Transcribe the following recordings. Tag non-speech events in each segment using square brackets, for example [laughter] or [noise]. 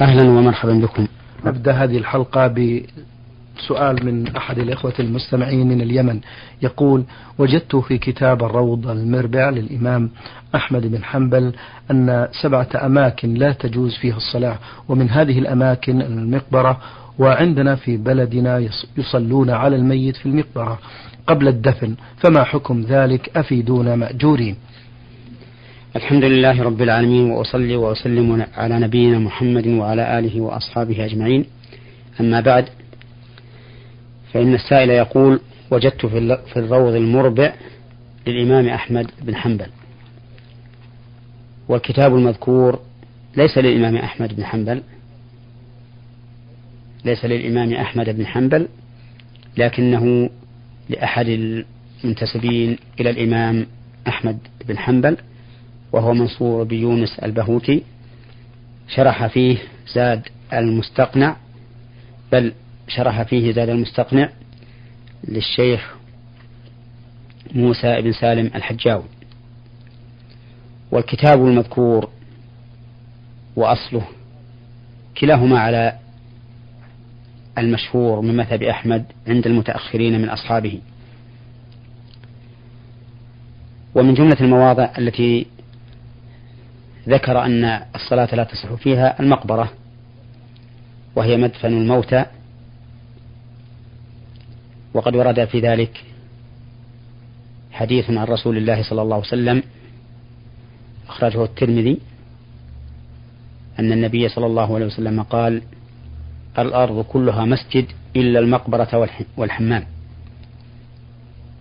أهلا ومرحبا بكم. نبدأ هذه الحلقة بسؤال من أحد الإخوة المستمعين من اليمن. يقول وجدت في كتاب الروض المربع للإمام أحمد بن حنبل أن سبعة أماكن لا تجوز فيها الصلاة ومن هذه الأماكن المقبرة وعندنا في بلدنا يصلون على الميت في المقبرة قبل الدفن فما حكم ذلك؟ أفيدونا مأجورين. الحمد لله رب العالمين وأصلي وأسلم على نبينا محمد وعلى آله وأصحابه أجمعين. أما بعد فإن السائل يقول وجدت في الروض المربع للإمام أحمد بن حنبل. والكتاب المذكور ليس للإمام أحمد بن حنبل ليس للإمام أحمد بن حنبل لكنه لأحد المنتسبين إلى الإمام أحمد بن حنبل. وهو منصور بيونس البهوتي شرح فيه زاد المستقنع بل شرح فيه زاد المستقنع للشيخ موسى بن سالم الحجاوي. والكتاب المذكور وأصله كلاهما على المشهور من مذهب أحمد عند المتأخرين من أصحابه. ومن جملة المواضع التي ذكر أن الصلاة لا تصح فيها المقبرة وهي مدفن الموتى. وقد ورد في ذلك حديث عن رسول الله صلى الله عليه وسلم أخرجه الترمذي أن النبي صلى الله عليه وسلم قال الأرض كلها مسجد إلا المقبرة والحمام.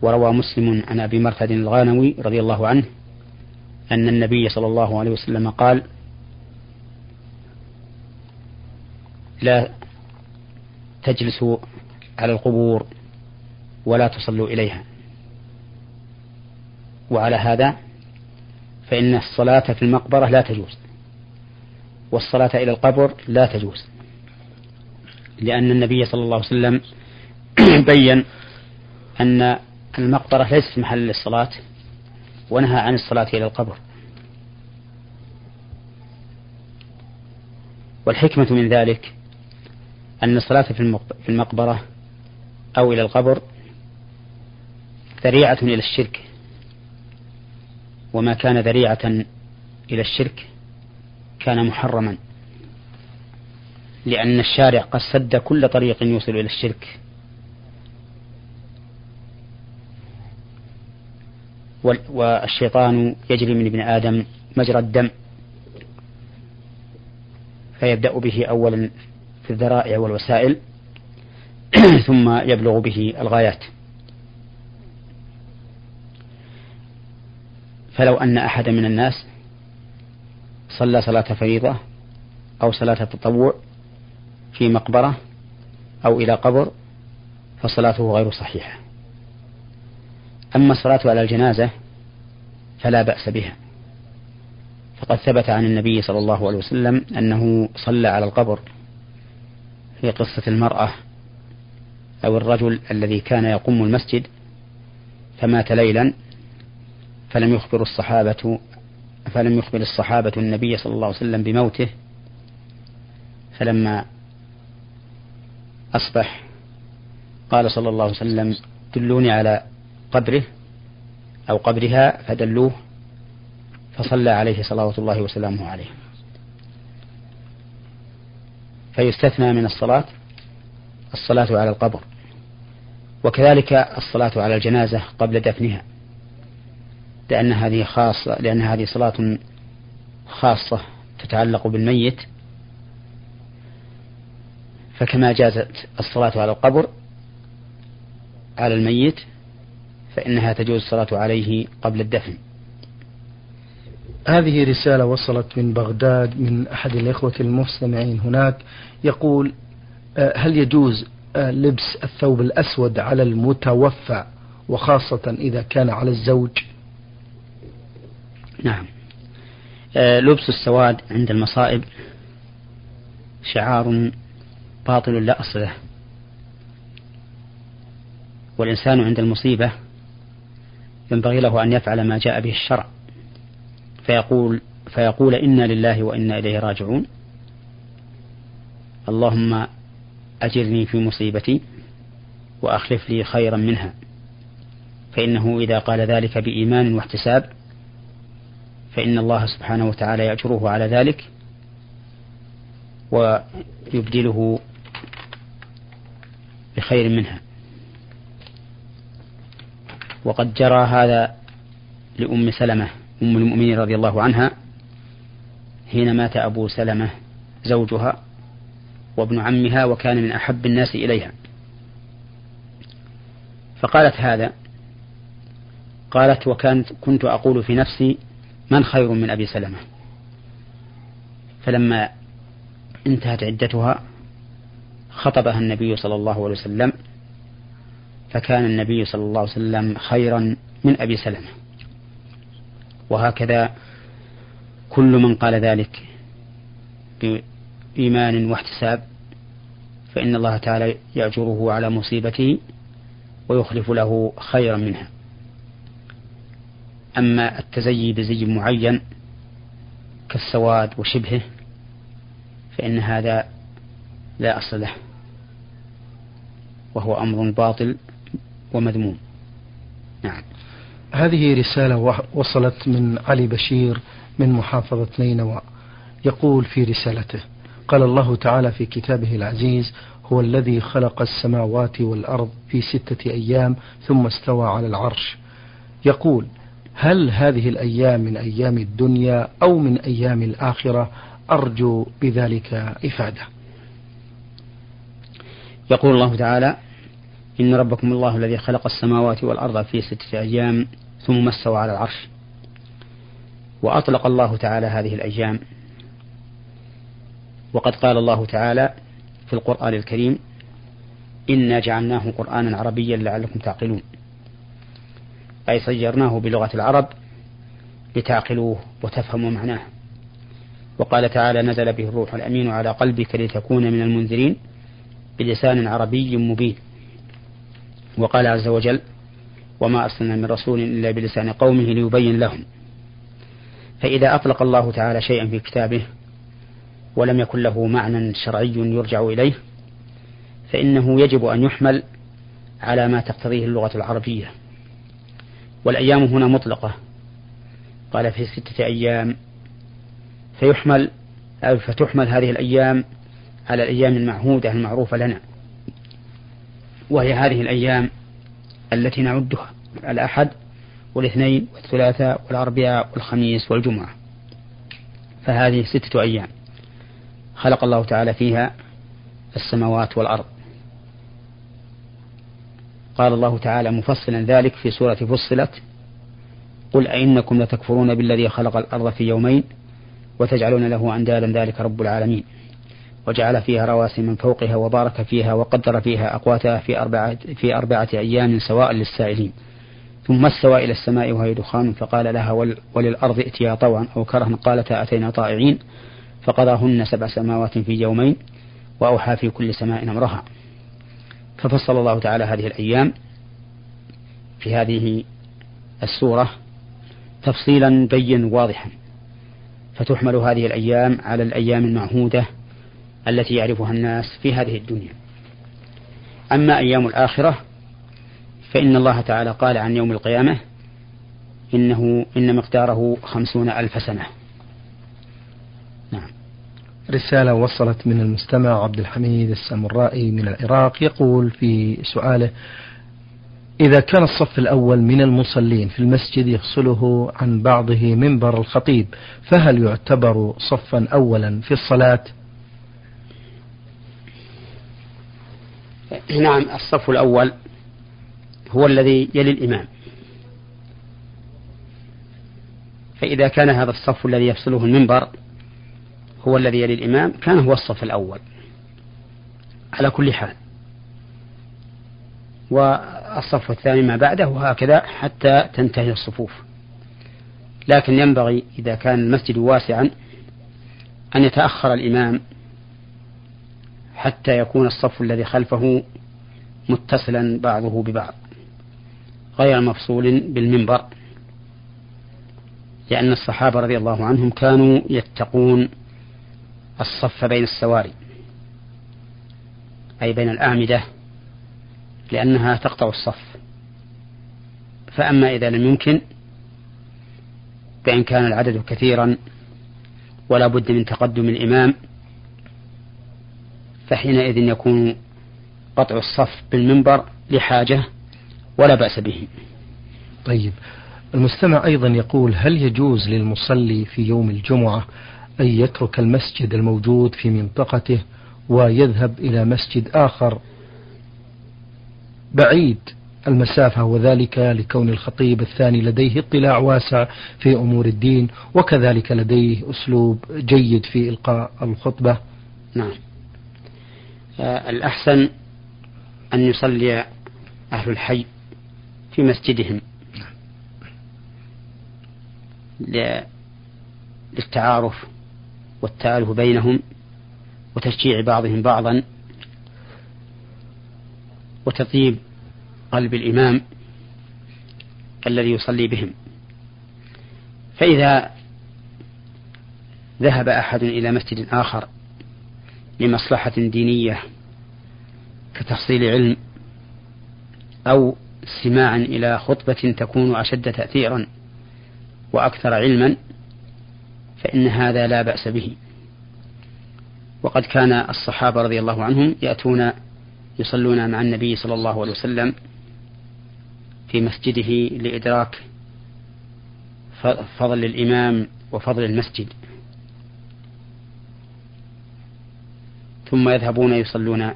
وروى مسلم عن أبي مرثد الغانوي رضي الله عنه أن النبي صلى الله عليه وسلم قال لا تجلسوا على القبور ولا تصلوا إليها. وعلى هذا فإن الصلاة في المقبرة لا تجوز والصلاة إلى القبر لا تجوز لأن النبي صلى الله عليه وسلم [clears throat] بين أن المقبرة ليست محل للصلاة ونهى عن الصلاة إلى القبر. والحكمة من ذلك أن الصلاة في المقبرة أو إلى القبر ذريعة إلى الشرك. وما كان ذريعة إلى الشرك كان محرما لأن الشارع قد سد كل طريق يوصل إلى الشرك. والشيطان يجري من ابن آدم مجرى الدم فيبدأ به أولا في الذرائع والوسائل [clears throat] ثم يبلغ به الغايات. فلو أن أحد من الناس صلى صلاة فريضة أو صلاة تطوع في مقبرة أو إلى قبر فصلاته غير صحيحة. أما الصلاة على الجنازة فلا بأس بها. فقد ثبت عن النبي صلى الله عليه وسلم أنه صلى على القبر في قصة المرأة أو الرجل الذي كان يقوم المسجد فمات ليلا فلم يخبر الصحابة فلم يخبر الصحابة النبي صلى الله عليه وسلم بموته. فلما أصبح قال صلى الله عليه وسلم دلوني على قبره أو قبرها فدلوه فصلى عليه صلوات الله وسلامه عليه. فيستثنى من الصلاة الصلاة على القبر وكذلك الصلاة على الجنازة قبل دفنها لأن هذه خاصة لأن هذه صلاة خاصة تتعلق بالميت. فكما جازت الصلاة على القبر على الميت فإنها تجوز الصلاة عليه قبل الدفن. هذه رسالة وصلت من بغداد من أحد الإخوة المستمعين هناك. يقول آه، هل يجوز آه، لبس الثوب الأسود على المتوفى وخاصة إذا كان على الزوج؟ نعم. آه، لبس السواد عند المصائب شعار باطل لا أصل له. والإنسان عند المصيبة ينبغي له أن يفعل ما جاء به الشرع. فيقول فيقول إنا لله وإنا إليه راجعون. اللهم أجرني في مصيبتي وأخلف لي خيرا منها. فإنه إذا قال ذلك بإيمان واحتساب فإن الله سبحانه وتعالى يأجره على ذلك ويبدله بخير منها. وقد جرى هذا لأم سلمة أم المؤمنين رضي الله عنها حين مات أبو سلمة زوجها وابن عمها وكان من أحب الناس إليها. فقالت هذا قالت وكانت كنت أقول في نفسي من خير من أبي سلمة؟ فلما انتهت عدتها خطبها النبي صلى الله عليه وسلم فكان النبي صلى الله عليه وسلم خيرا من أبي سلمة. وهكذا كل من قال ذلك بإيمان واحتساب فإن الله تعالى يأجره على مصيبته ويخلف له خيرا منها. أما التزيي بزي معين كالسواد وشبهه فإن هذا لا أصل له وهو أمر باطل ومذموم. نعم. هذه رسالة وصلت من علي بشير من محافظة نينوى. يقول في رسالته قال الله تعالى في كتابه العزيز هو الذي خلق السماوات والأرض في ستة أيام ثم استوى على العرش. يقول هل هذه الأيام من أيام الدنيا أو من أيام الآخرة؟ أرجو بذلك إفادة. يقول الله تعالى إن ربكم الله الذي خلق السماوات والأرض في ستة أيام ثم استوى على العرش. وأطلق الله تعالى هذه الأيام. وقد قال الله تعالى في القرآن الكريم إنا جعلناه قرآنا عربيا لعلكم تعقلون. أي صيرناه بلغة العرب لتعقلوه وتفهموا معناه. وقال تعالى نزل به الروح الأمين على قلبك لتكون من المنذرين بلسان عربي مبين. وقال عز وجل وما أرسلنا من رسول إلا بلسان قومه ليبين لهم. فإذا أطلق الله تعالى شيئا في كتابه ولم يكن له معنى شرعي يرجع إليه فإنه يجب أن يحمل على ما تقتضيه اللغة العربية. والأيام هنا مطلقة. قال في ستة أيام فيحمل أو فتحمل هذه الأيام على الأيام المعهودة المعروفة لنا. وهي هذه الأيام التي نعدها الأحد والاثنين والثلاثاء والأربعاء والخميس والجمعة. فهذه ستة أيام خلق الله تعالى فيها السماوات والأرض. قال الله تعالى مفصلا ذلك في سورة فصلت قل أئنكم لتكفرون بالذي خلق الأرض في يومين وتجعلون له أندادا ذلك رب العالمين. وجعل فيها رواسي من فوقها وبارك فيها وقدر فيها أقواتها في أربعة, في أربعة أيام سواء للسائلين. ثم استوى إلى السماء وهي دخان فقال لها وللأرض ائتيا طوعا أو كرها قالتا أتينا طائعين فقضاهن سبع سماوات في يومين وأوحى في كل سماء أمرها. ففصل الله تعالى هذه الأيام في هذه السورة تفصيلا بين واضحا. فتحمل هذه الأيام على الأيام المعهودة التي يعرفها الناس في هذه الدنيا. أما أيام الآخرة فإن الله تعالى قال عن يوم القيامة إنه إن مقداره خمسون ألف سنة. نعم. رسالة وصلت من المستمع عبد الحميد السامرائي من العراق يقول في سؤاله إذا كان الصف الأول من المصلين في المسجد يفصله عن بعضه منبر الخطيب فهل يعتبر صفا أولا في الصلاة؟ نعم الصف الأول هو الذي يلي الإمام. فإذا كان هذا الصف الذي يفصله المنبر هو الذي يلي الإمام كان هو الصف الأول. على كل حال. والصف الثاني ما بعده وهكذا حتى تنتهي الصفوف. لكن ينبغي إذا كان المسجد واسعا أن يتأخر الإمام حتى يكون الصف الذي خلفه متصلا بعضه ببعض غير مفصول بالمنبر لأن الصحابة رضي الله عنهم كانوا يتقون الصف بين السواري أي بين الأعمدة لأنها تقطع الصف. فأما إذا لم يمكن بأن كان العدد كثيرا ولا بد من تقدم الإمام فحينئذ يكون قطع الصف بالمنبر لحاجة ولا بأس به. طيب المستمع أيضا يقول هل يجوز للمصلي في يوم الجمعة أن يترك المسجد الموجود في منطقته ويذهب إلى مسجد آخر بعيد المسافة وذلك لكون الخطيب الثاني لديه اطلاع واسع في أمور الدين وكذلك لديه أسلوب جيد في إلقاء الخطبة؟ نعم. الأحسن أن يصلي أهل الحي في مسجدهم. للتعارف والتآلف بينهم وتشجيع بعضهم بعضا وتطيب قلب الإمام الذي يصلي بهم. فإذا ذهب أحد إلى مسجد آخر لمصلحة دينية كتحصيل علم أو استماعا إلى خطبة تكون أشد تأثيرا وأكثر علما فإن هذا لا بأس به. وقد كان الصحابة رضي الله عنهم يأتون يصلون مع النبي صلى الله عليه وسلم في مسجده لإدراك فضل الإمام وفضل المسجد. ثم يذهبون يصلون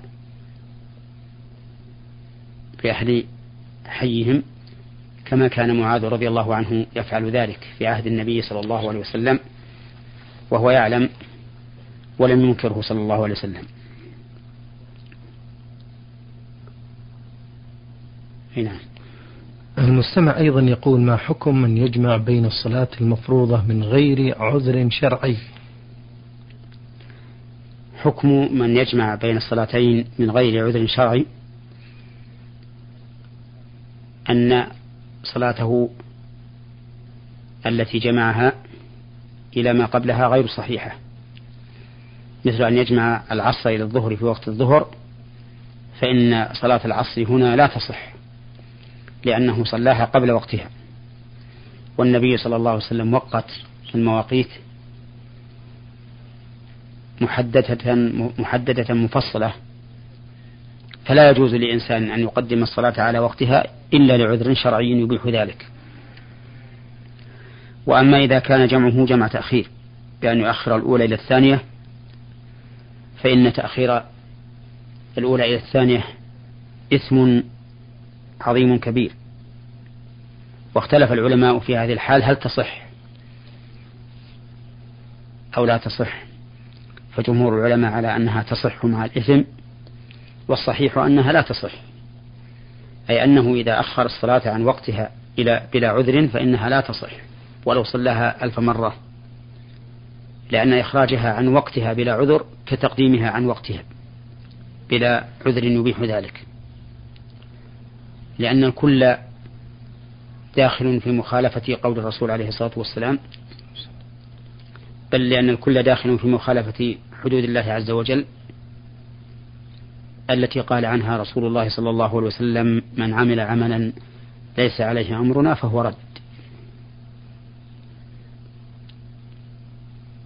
في أهل حيهم كما كان معاذ رضي الله عنه يفعل ذلك في عهد النبي صلى الله عليه وسلم وهو يعلم ولم ينكره صلى الله عليه وسلم. نعم. المستمع أيضا يقول ما حكم من يجمع بين الصلاة المفروضة من غير عذر شرعي؟ حكم من يجمع بين الصلاتين من غير عذر شرعي أن صلاته التي جمعها إلى ما قبلها غير صحيحة مثل أن يجمع العصر إلى الظهر في وقت الظهر فإن صلاة العصر هنا لا تصح لأنه صلاها قبل وقتها والنبي صلى الله عليه وسلم وقت المواقيت محددة محددة مفصلة. فلا يجوز لإنسان أن يقدم الصلاة على وقتها إلا لعذر شرعي يبيح ذلك. وأما إذا كان جمعه جمع تأخير بأن يؤخر الأولى إلى الثانية فإن تأخير الأولى إلى الثانية إثم عظيم كبير. واختلف العلماء في هذه الحال هل تصح أو لا تصح. فجمهور العلماء على أنها تصح مع الإثم والصحيح أنها لا تصح. أي أنه إذا أخر الصلاة عن وقتها إلى بلا عذر فإنها لا تصح ولو صلاها ألف مرة. لأن إخراجها عن وقتها بلا عذر كتقديمها عن وقتها بلا عذر يبيح ذلك. لأن الكل داخل في مخالفة قول الرسول عليه الصلاة والسلام بل لأن الكل داخل في مخالفة حدود الله عز وجل التي قال عنها رسول الله صلى الله عليه وسلم من عمل عملا ليس عليه أمرنا فهو رد.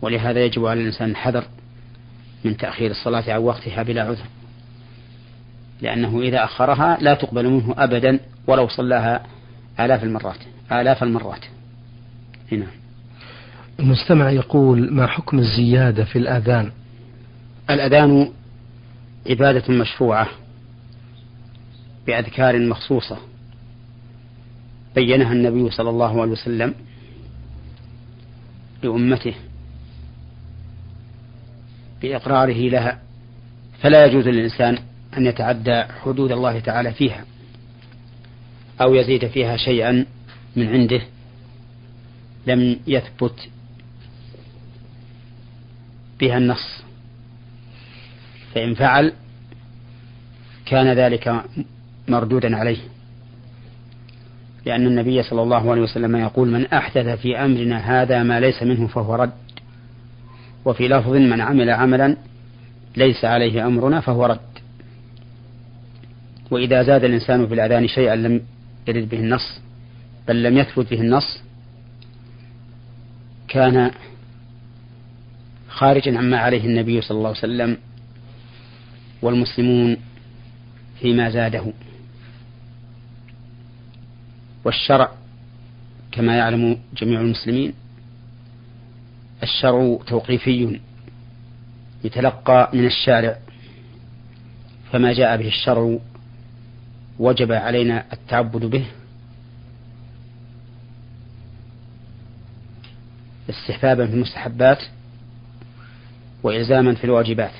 ولهذا يجب على الإنسان الحذر من تأخير الصلاة عن وقتها بلا عذر لأنه إذا أخرها لا تقبل منه أبدا ولو صلاها آلاف المرات آلاف المرات. هنا المستمع يقول ما حكم الزيادة في الأذان؟ الأذان عبادة مشروعة بأذكار مخصوصة. بينها النبي صلى الله عليه وسلم لأمته بإقراره لها. فلا يجوز للإنسان أن يتعدى حدود الله تعالى فيها أو يزيد فيها شيئا من عنده لم يثبت بها النص. فإن فعل كان ذلك مردودا عليه. لأن النبي صلى الله عليه وسلم يقول من أحدث في أمرنا هذا ما ليس منه فهو رد. وفي لفظ من عمل عملا ليس عليه أمرنا فهو رد. وإذا زاد الإنسان في الأذان شيئا لم يرد به النص بل لم يثبت به النص كان خارجا عما عليه النبي صلى الله عليه وسلم والمسلمون فيما زاده. والشرع كما يعلم جميع المسلمين الشرع توقيفي يتلقى من الشارع فما جاء به الشرع وجب علينا التعبد به استحبابا في المستحبات. وإلزاما في الواجبات.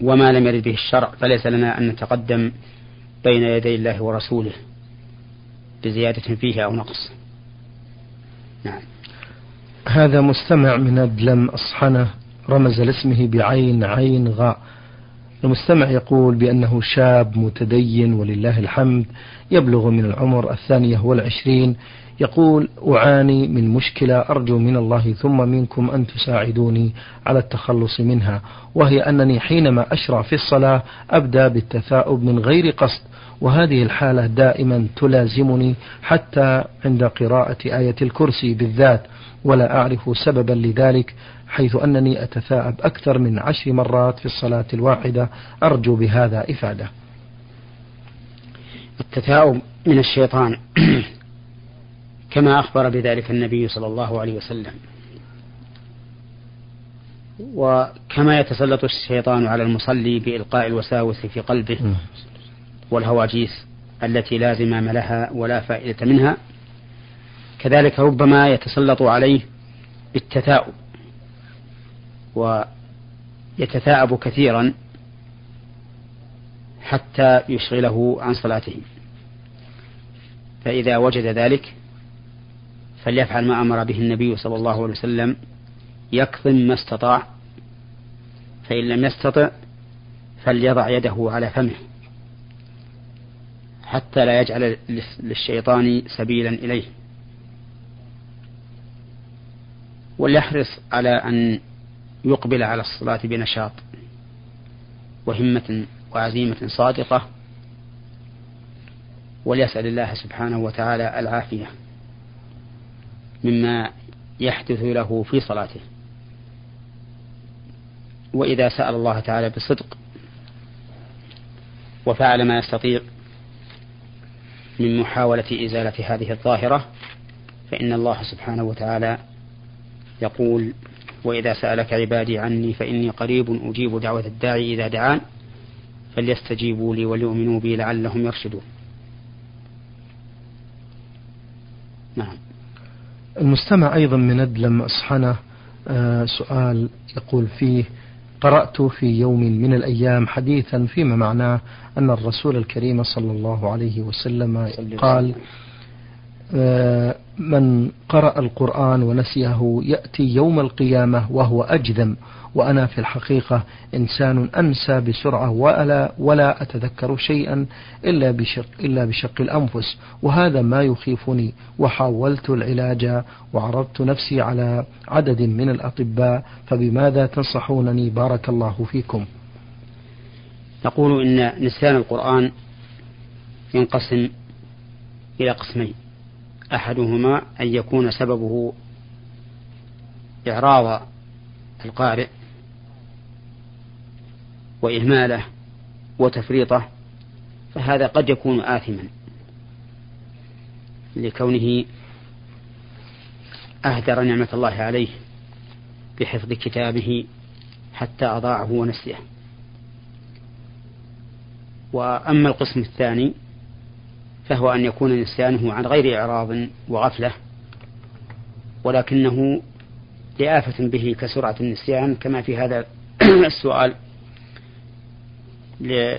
وما لم يرد به الشرع فليس لنا أن نتقدم بين يدي الله ورسوله بزيادة فيه أو نقص. نعم. هذا مستمع من أدلم أصحنة رمز لاسمه بعين عين غاء. المستمع يقول بأنه شاب متدين ولله الحمد يبلغ من العمر الثانية والعشرين يقول أعاني من مشكلة أرجو من الله ثم منكم أن تساعدوني على التخلص منها وهي أنني حينما أشرع في الصلاة أبدأ بالتثاؤب من غير قصد وهذه الحالة دائما تلازمني حتى عند قراءة آية الكرسي بالذات ولا أعرف سببا لذلك حيث أنني أتثاءب أكثر من عشر مرات في الصلاة الواحدة أرجو بهذا إفادة. التثاؤب من الشيطان. [clears throat] كما أخبر بذلك النبي صلى الله عليه وسلم. وكما يتسلط الشيطان على المصلي بإلقاء الوساوس في قلبه والهواجيس التي لا زمام لها ولا فائدة منها كذلك ربما يتسلط عليه بالتثاؤب ويتثاءب كثيرا حتى يشغله عن صلاته. فإذا وجد ذلك فليفعل ما أمر به النبي صلى الله عليه وسلم. يكظم ما استطاع فإن لم يستطع فليضع يده على فمه حتى لا يجعل للشيطان سبيلا إليه. وليحرص على أن يقبل على الصلاة بنشاط وهمة وعزيمة صادقة وليسأل الله سبحانه وتعالى العافية. مما يحدث له في صلاته. وإذا سأل الله تعالى بصدق وفعل ما يستطيع من محاولة إزالة هذه الظاهرة فإن الله سبحانه وتعالى يقول وإذا سألك عبادي عني فإني قريب أجيب دعوة الداعي إذا دعان فليستجيبوا لي وليؤمنوا بي لعلهم يرشدون. نعم. المستمع أيضا من أدلم أصحنة آه سؤال يقول فيه قرأت في يوم من الأيام حديثا فيما معناه أن الرسول الكريم صلى الله عليه وسلم قال من قرأ القرآن ونسيه يأتي يوم القيامة وهو أجذم وأنا في الحقيقة إنسان أنسى بسرعة ولا ولا أتذكر شيئا إلا بشق إلا بشق الأنفس وهذا ما يخيفني وحاولت العلاج وعرضت نفسي على عدد من الأطباء فبماذا تنصحونني بارك الله فيكم؟ نقول إن نسيان القرآن ينقسم إلى قسمين. أحدهما أن يكون سببه إعراض القارئ وإهماله وتفريطه فهذا قد يكون آثما لكونه أهدر نعمة الله عليه بحفظ كتابه حتى أضاعه ونسيه. وأما القسم الثاني فهو أن يكون نسيانه عن غير إعراض وغفلة ولكنه لآفة به كسرعة النسيان كما في هذا [clears throat] السؤال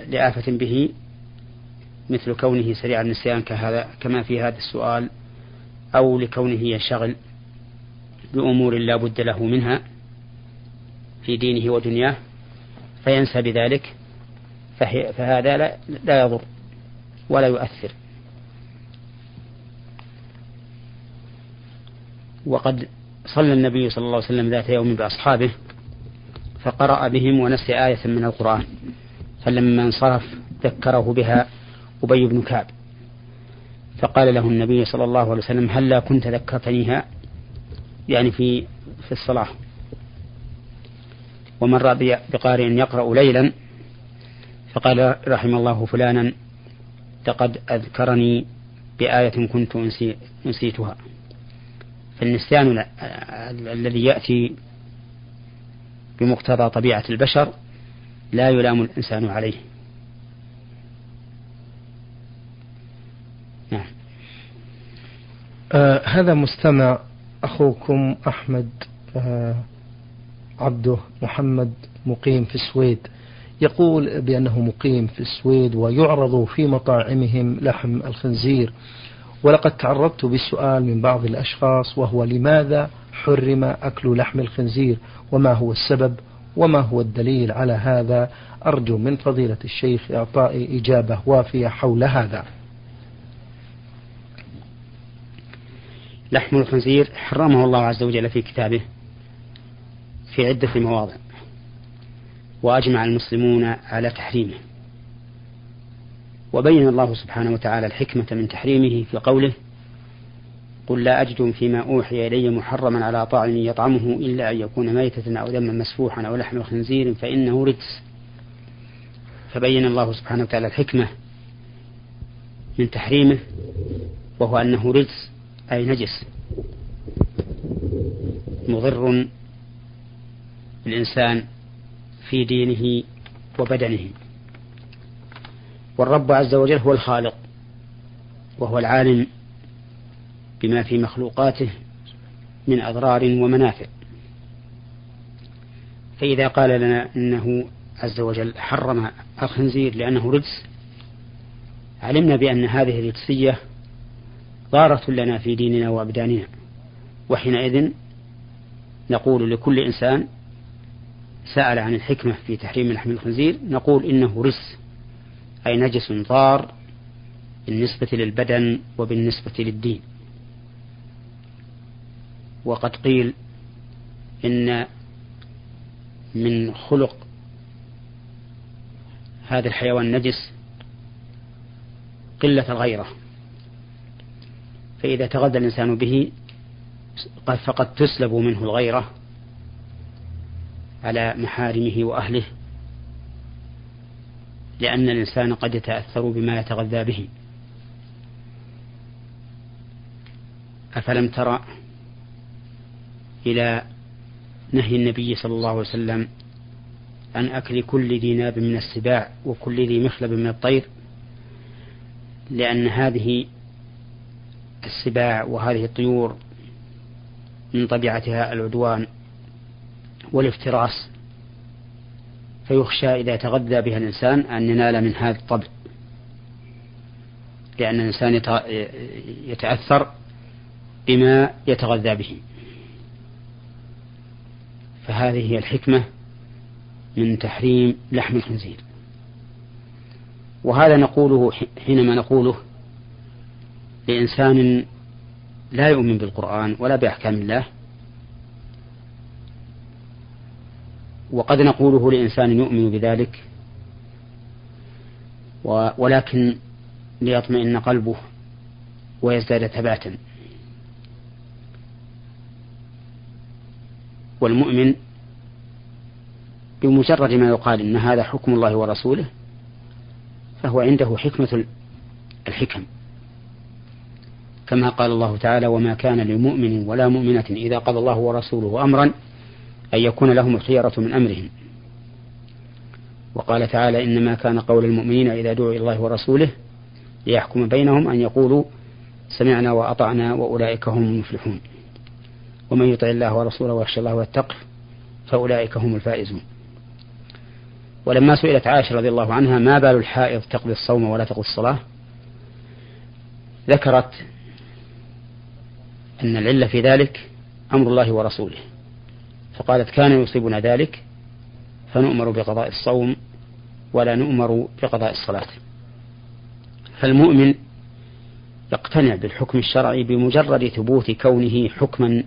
لآفة به مثل كونه سريع النسيان كهذا كما في هذا السؤال أو لكونه ينشغل بأمور لا بد له منها في دينه ودنياه فينسى بذلك فهذا لا, لا يضر ولا يؤثر. وقد صلى النبي صلى الله عليه وسلم ذات يوم بأصحابه فقرأ بهم ونسي آية من القرآن. فلما انصرف ذكره بها أبي بن كعب. فقال له النبي صلى الله عليه وسلم هل لا كنت ذكرتنيها؟ يعني في في الصلاة. ومر بقارئ يقرأ ليلا فقال رحم الله فلانا لقد أذكرني بآية كنت نسيتها فالنسيان الذي يأتي بمقتضى طبيعة البشر لا يلام الإنسان عليه. نعم. آه هذا مستمع أخوكم أحمد آه عبده محمد مقيم في السويد. يقول بأنه مقيم في السويد ويعرض في مطاعمهم لحم الخنزير. ولقد تعرضت بالسؤال من بعض الأشخاص وهو لماذا حرم أكل لحم الخنزير؟ وما هو السبب؟ وما هو الدليل على هذا؟ أرجو من فضيلة الشيخ إعطاء إجابة وافية حول هذا. لحم الخنزير حرمه الله عز وجل في كتابه في عدة مواضع وأجمع المسلمون على تحريمه. وبين الله سبحانه وتعالى الحكمة من تحريمه في قوله قل لا أجد فيما أوحي إلي محرما على طاعم يطعمه إلا أن يكون ميتة أو دما مسفوحا أو لحم خنزير فإنه رجس. فبين الله سبحانه وتعالى الحكمة من تحريمه وهو أنه رجس أي نجس. مضر بالإنسان في دينه وبدنه. والرب عز وجل هو الخالق وهو العالم بما في مخلوقاته من أضرار ومنافع. فإذا قال لنا إنه عز وجل حرم الخنزير لأنه رجس علمنا بأن هذه الرجسية ضارة لنا في ديننا وأبداننا. وحينئذ نقول لكل إنسان سأل عن الحكمة في تحريم لحم الخنزير نقول إنه رجس. أي نجس ضار بالنسبة للبدن وبالنسبة للدين. وقد قيل إن من خلق هذا الحيوان النجس قلة الغيرة. فإذا تغذى الإنسان به فقد تسلب منه الغيرة على محارمه وأهله لأن الإنسان قد يتأثر بما يتغذى به. أفلم ترى إلى نهي النبي صلى الله عليه وسلم عن أكل كل ذي ناب من السباع وكل ذي مخلب من الطير؟ لأن هذه السباع وهذه الطيور من طبيعتها العدوان والافتراس فيخشى إذا تغذى بها الإنسان أن ينال من هذا الطبع. لأن الإنسان يتأثر بما يتغذى به. فهذه هي الحكمة من تحريم لحم الخنزير. وهذا نقوله حينما نقوله لإنسان لا يؤمن بالقرآن ولا بأحكام الله وقد نقوله لإنسان يؤمن بذلك. ولكن ليطمئن قلبه ويزداد ثباتا. والمؤمن بمجرد ما يقال إن هذا حكم الله ورسوله فهو عنده حكمة الحكم. كما قال الله تعالى وما كان لمؤمن ولا مؤمنة إذا قضى الله ورسوله أمرا أن يكون لهم الخيرة من أمرهم. وقال تعالى إنما كان قول المؤمنين إذا دعوا إلى الله ورسوله ليحكم بينهم أن يقولوا سمعنا وأطعنا وأولئك هم المفلحون. ومن يطع الله ورسوله ويخشى الله ويتقه فأولئك هم الفائزون. ولما سئلت عائشة رضي الله عنها ما بال الحائض تقضي الصوم ولا تقضي الصلاة؟ ذكرت أن العلة في ذلك أمر الله ورسوله. فقالت كان يصيبنا ذلك فنؤمر بقضاء الصوم ولا نؤمر بقضاء الصلاة. فالمؤمن يقتنع بالحكم الشرعي بمجرد ثبوت كونه حكما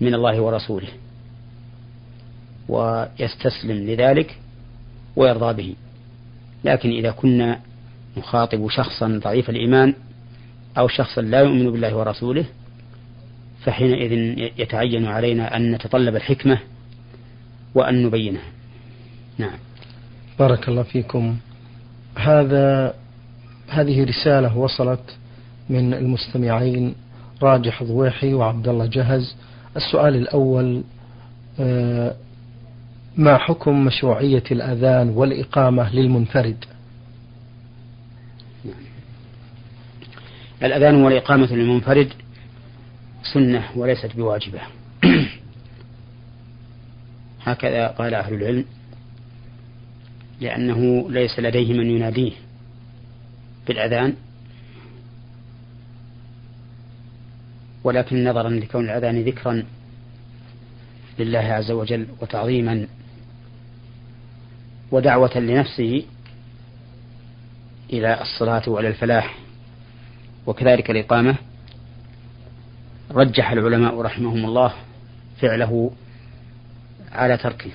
من الله ورسوله ويستسلم لذلك ويرضى به. لكن إذا كنا نخاطب شخصا ضعيف الإيمان أو شخصا لا يؤمن بالله ورسوله فحينئذ يتعين علينا أن نتطلب الحكمة وأن نبينها. نعم. بارك الله فيكم. هذا هذه رسالة وصلت من المستمعين راجح ضويحي وعبد الله جهز. السؤال الأول آه، ما حكم مشروعية الأذان والإقامة للمنفرد؟ الأذان والإقامة للمنفرد سنة وليست بواجبة. [clears throat] هكذا قال أهل العلم لأنه ليس لديه من يناديه بالأذان ولكن نظرا لكون الأذان ذكرا لله عز وجل وتعظيما ودعوة لنفسه إلى الصلاة وإلى الفلاح وكذلك الإقامة رجح العلماء رحمهم الله فعله على تركه.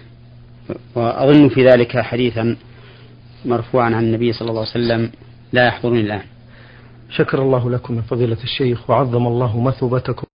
وأظن في ذلك حديثا مرفوعا عن النبي صلى الله عليه وسلم لا يحضرني الآن. شكر الله لكم يا فضيلة الشيخ وعظم الله مثوبتكم.